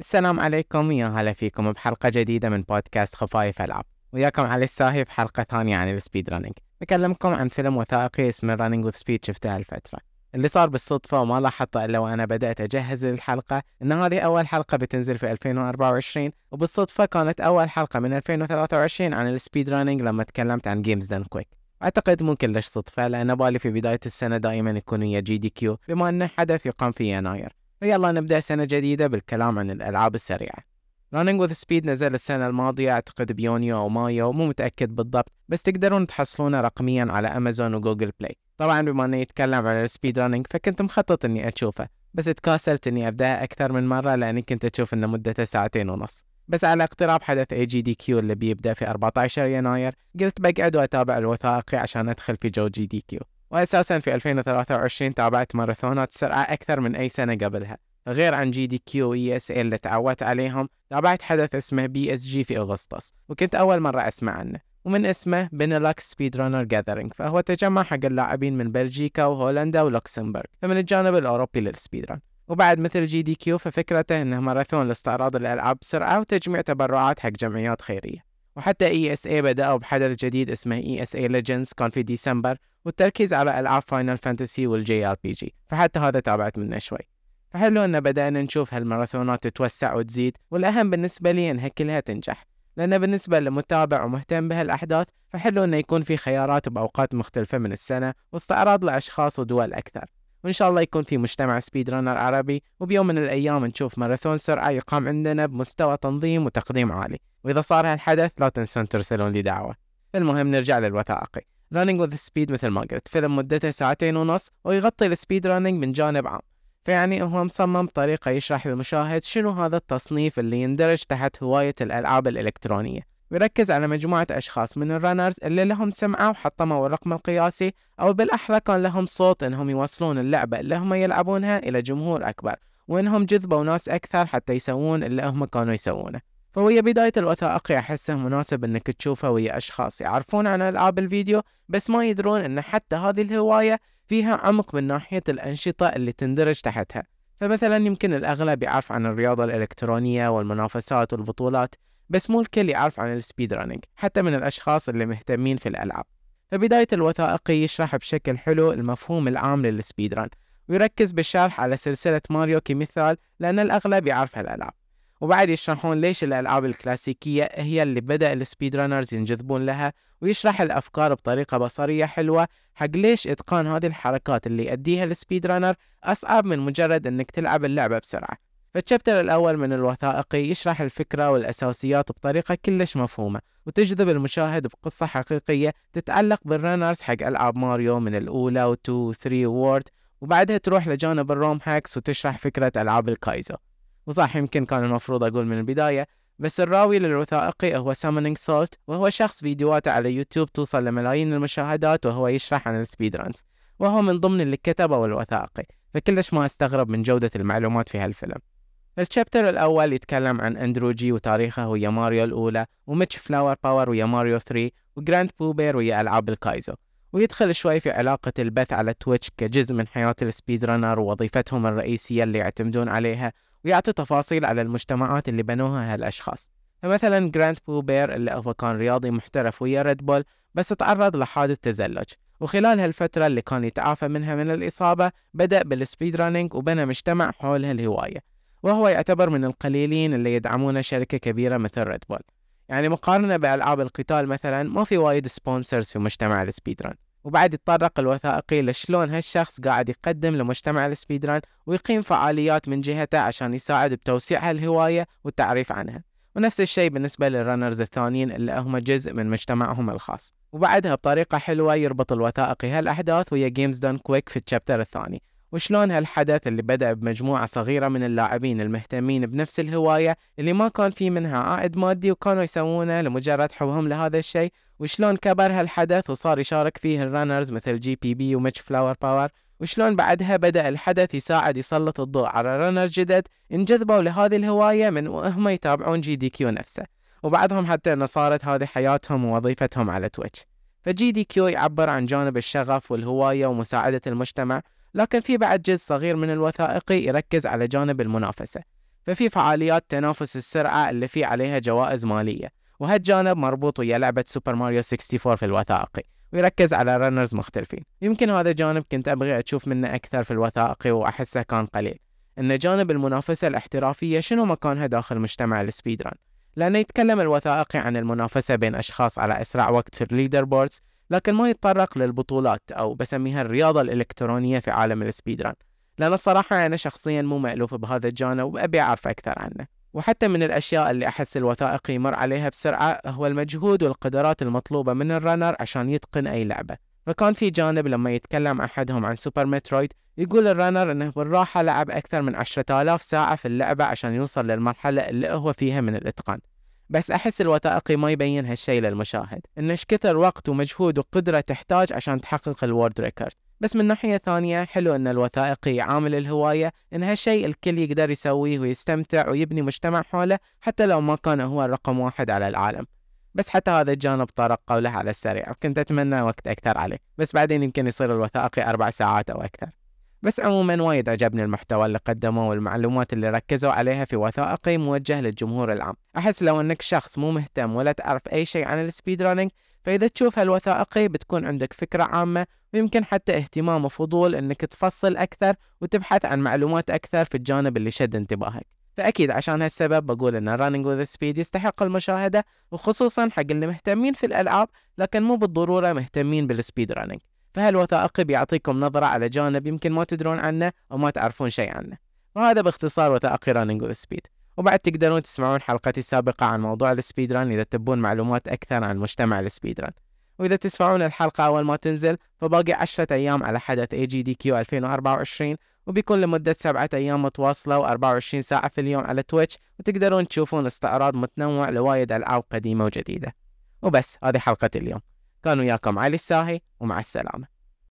السلام عليكم يا هلا فيكم بحلقة جديدة من بودكاست خفايف ألعاب. وياكم علي الساهي بحلقة ثانية عن ال speedrunning بكلمكم عن فيلم وثائقي اسمه Running with Speed شفته هالفترة. اللي صار بالصدفة وما لاحظته إلا وأنا بدأت أجهز للحلقة إن هذه أول حلقة بتنزل في 2024 وبالصدفة كانت أول حلقة من 2023 عن ال speedrunning لما تكلمت عن Games Done Quick أعتقد مو كلش صدفة لأن بالي في بداية السنة دائما يكون ويا GDQ بما أنه حدث يقام في يناير. ويلا نبدأ سنة جديدة بالكلام عن الألعاب السريعة. Running with Speed نزل السنة الماضية أعتقد بيونيو أو مايو مو متأكد بالضبط بس تقدرون تحصلونه رقميا على أمازون وجوجل بلاي. طبعا بما أني يتكلم عن ال speedrunning فكنت مخطط أني أشوفه بس تكاسلت أني أبدأها أكثر من مرة لأني كنت أشوف أنه مدته ساعتين ونص. بس على اقتراب حدث AGDQ اللي بيبدأ في 14 يناير قلت بقعد وأتابع الوثائقي عشان أدخل في جو GDQ وأساسا في 2023 تابعت ماراثونات سرعة أكثر من أي سنة قبلها غير عن جي دي كيو اي اس اي اللي تعودت عليهم. تابعت حدث اسمه BSG في أغسطس وكنت أول مرة أسمع عنه ومن اسمه Benelux Speedrunner Gathering فهو تجمع حق اللاعبين من بلجيكا وهولندا ولوكسمبورغ فمن الجانب الأوروبي لل speedrun وبعد مثل GDQ ففكرته إنه ماراثون لاستعراض الألعاب بسرعة وتجميع تبرعات حق جمعيات خيرية. وحتى ESA بدأوا بحدث جديد اسمه ESA Legends كان في ديسمبر والتركيز على ألعاب Final Fantasy وال JRPG. فحتى هذا تابعت منه شوي. فحلو إن بدأنا نشوف هالماراثونات تتوسع وتزيد والأهم بالنسبة لي إنها كلها تنجح. لأن بالنسبة لمتابع ومهتم بهالأحداث فحلو إنه يكون في خيارات بأوقات مختلفة من السنة واستعراض لأشخاص ودول أكثر. وإن شاء الله يكون في مجتمع speedrunner عربي وبيوم من الأيام نشوف ماراثون سرعة يقام عندنا بمستوى تنظيم وتقديم عالي. وإذا صار هالحدث لا تنسون ترسلون لي دعوة. المهم نرجع للوثائقي. Running with Speed مثل ما قلت فيلم مدته ساعتين ونص ويغطي ال speedrunning من جانب عام. فيعني هو مصمم بطريقة يشرح للمشاهد شنو هذا التصنيف اللي يندرج تحت هواية الألعاب الإلكترونية. ويركز على مجموعة أشخاص من الرانرز اللي لهم سمعة وحطموا الرقم القياسي أو بالأحرى كان لهم صوت إنهم يوصلون اللعبة اللي هم يلعبونها إلى جمهور أكبر وإنهم جذبوا ناس أكثر حتى يسوون اللي هم كانوا يسوونه. فويا بداية الوثائقي أحسه مناسب إنك تشوفه ويا أشخاص يعرفون عن ألعاب الفيديو بس ما يدرون إن حتى هذه الهواية فيها عمق من ناحية الأنشطة اللي تندرج تحتها. فمثلا يمكن الأغلب يعرف عن الرياضة الإلكترونية والمنافسات والبطولات بس مو الكل يعرف عن ال speedrunning حتى من الأشخاص اللي مهتمين في الألعاب. فبداية الوثائقي يشرح بشكل حلو المفهوم العام لل speedrun ويركز بالشرح على سلسلة ماريو كمثال لأن الأغلب يعرف هالألعاب. وبعد يشرحون ليش الألعاب الكلاسيكية هي اللي بدأ ال speedrunners ينجذبون لها ويشرح الأفكار بطريقة بصرية حلوة حق ليش إتقان هذه الحركات اللي يأديها ال speedrunner أصعب من مجرد إنك تلعب اللعبة بسرعة. فال chapter الأول من الوثائقي يشرح الفكرة والأساسيات بطريقة كلش مفهومة وتجذب المشاهد بقصة حقيقية تتعلق بال runners حق ألعاب ماريو من الأولى و 2 و 3 World وبعدها تروح لجانب ال ROM hacks وتشرح فكرة ألعاب الكايزو. وصح يمكن كان المفروض أقول من البداية بس الراوي للوثائقي هو Summoning Salt وهو شخص فيديوهاته على يوتيوب توصل لملايين المشاهدات وهو يشرح عن ال speedruns وهو من ضمن اللي كتبوا الوثائقي فكلش ما استغرب من جودة المعلومات في هالفيلم. ال chapter الأول يتكلم عن AndrewG وتاريخه ويا ماريو الأولى و Mitchflowerpower ويا ماريو 3 و GrandPooBear ويا ألعاب الكايزو. ويدخل شوي في علاقة البث على تويتش كجزء من حياة ال speedrunner ووظيفتهم الرئيسية اللي يعتمدون عليها ويعطي تفاصيل على المجتمعات اللي بنوها هالأشخاص. فمثلا Grand POOBear اللي هو كان رياضي محترف ويا Red Bull بس تعرض لحادث تزلج. وخلال هالفترة اللي كان يتعافى منها من الإصابة بدأ بال speedrunning وبنى مجتمع حول هالهواية. وهو يعتبر من القليلين اللي يدعمون شركة كبيرة مثل Red Bull يعني مقارنة بألعاب القتال مثلا ما في وايد sponsors في مجتمع ال speedrun وبعد يتطرق الوثائقي لشلون هالشخص قاعد يقدم لمجتمع ال speedrun ويقيم فعاليات من جهته عشان يساعد بتوسيع هالهواية والتعريف عنها. ونفس الشيء بالنسبة لل runners الثانيين اللي هم جزء من مجتمعهم الخاص. وبعدها بطريقة حلوة يربط الوثائقي هالأحداث ويا Games Done Quick في ال chapter الثاني. وشلون هالحدث اللي بدأ بمجموعة صغيرة من اللاعبين المهتمين بنفس الهواية اللي ما كان في منها عائد مادي وكانوا يسوونه لمجرد حبهم لهذا الشيء؟ وشلون كبر هالحدث وصار يشارك فيه ال runners مثل GPB و Mitchflowerpower؟ وشلون بعدها بدأ الحدث يساعد يسلط الضوء على runner جدد انجذبوا لهذه الهواية من وهم يتابعون GDQ نفسه. وبعضهم حتى أن صارت هذه حياتهم ووظيفتهم على Twitch ف GDQ يعبر عن جانب الشغف والهواية ومساعدة المجتمع لكن في بعد جزء صغير من الوثائقي يركز على جانب المنافسة ففي فعاليات تنافس السرعة اللي في عليها جوائز مالية وهالجانب مربوط ويا لعبة Super Mario 64 في الوثائقي ويركز على runners مختلفين. يمكن هذا جانب كنت أبغي أشوف منه أكثر في الوثائقي وأحسه كان قليل. أن جانب المنافسة الاحترافية شنو مكانها داخل مجتمع ال speedrun لأنه يتكلم الوثائقي عن المنافسة بين أشخاص على أسرع وقت في ال leaderboards لكن ما يتطرق للبطولات أو بسميها الرياضة الإلكترونية في عالم ال speedrun لأن الصراحة أنا شخصيا مو مألوف بهذا الجانب وأبي أعرف أكثر عنه. وحتى من الأشياء اللي أحس الوثائقي يمر عليها بسرعة هو المجهود والقدرات المطلوبة من ال runner عشان يتقن أي لعبة. فكان في جانب لما يتكلم أحدهم عن Super Metroid يقول ال runner إنه بالراحة لعب أكثر من عشرة آلاف ساعة في اللعبة عشان يوصل للمرحلة اللي هو فيها من الإتقان. بس أحس الوثائقي ما يبين هالشي للمشاهد إيش كثر وقت ومجهود وقدرة تحتاج عشان تحقق ال world record بس من ناحية ثانية حلو إن الوثائقي عامل الهواية إن هالشي الكل يقدر يسويه ويستمتع ويبني مجتمع حوله حتى لو ما كان هو الرقم واحد على العالم. بس حتى هذا الجانب تطرقوا له على السريع وكنت أتمنى وقت أكثر عليه بس بعدين يمكن يصير الوثائقي أربع ساعات أو أكثر. بس عموما وايد عجبني المحتوى اللي قدمه والمعلومات اللي ركزوا عليها في وثائقي موجه للجمهور العام. أحس لو أنك شخص مو مهتم ولا تعرف أي شيء عن ال speedrunning فإذا تشوف هالوثائقي بتكون عندك فكرة عامة ويمكن حتى اهتمام وفضول أنك تفصل أكثر وتبحث عن معلومات أكثر في الجانب اللي شد انتباهك. فأكيد عشان هالسبب بقول أن Running with Speed يستحق المشاهدة وخصوصا حق اللي مهتمين في الألعاب لكن مو بالضرورة مهتمين بال speedrunning فهالوثائقي بيعطيكم نظرة على جانب يمكن ما تدرون عنه أو ما تعرفون شيء عنه. وهذا باختصار وثائقي Running with Speed وبعد تقدرون تسمعون حلقتي السابقة عن موضوع ال speedrun إذا تبون معلومات أكثر عن مجتمع ال speedrun وإذا تسمعون الحلقة أول ما تنزل فباقي عشرة أيام على حدث AGDQ 2024 وبيكون لمدة سبعة أيام متواصلة و24 ساعة في اليوم على تويتش وتقدرون تشوفون استعراض متنوع لوايد ألعاب قديمة وجديدة. وبس هذه حلقة اليوم. كان وياكم. علي الساهي ومع السلامة.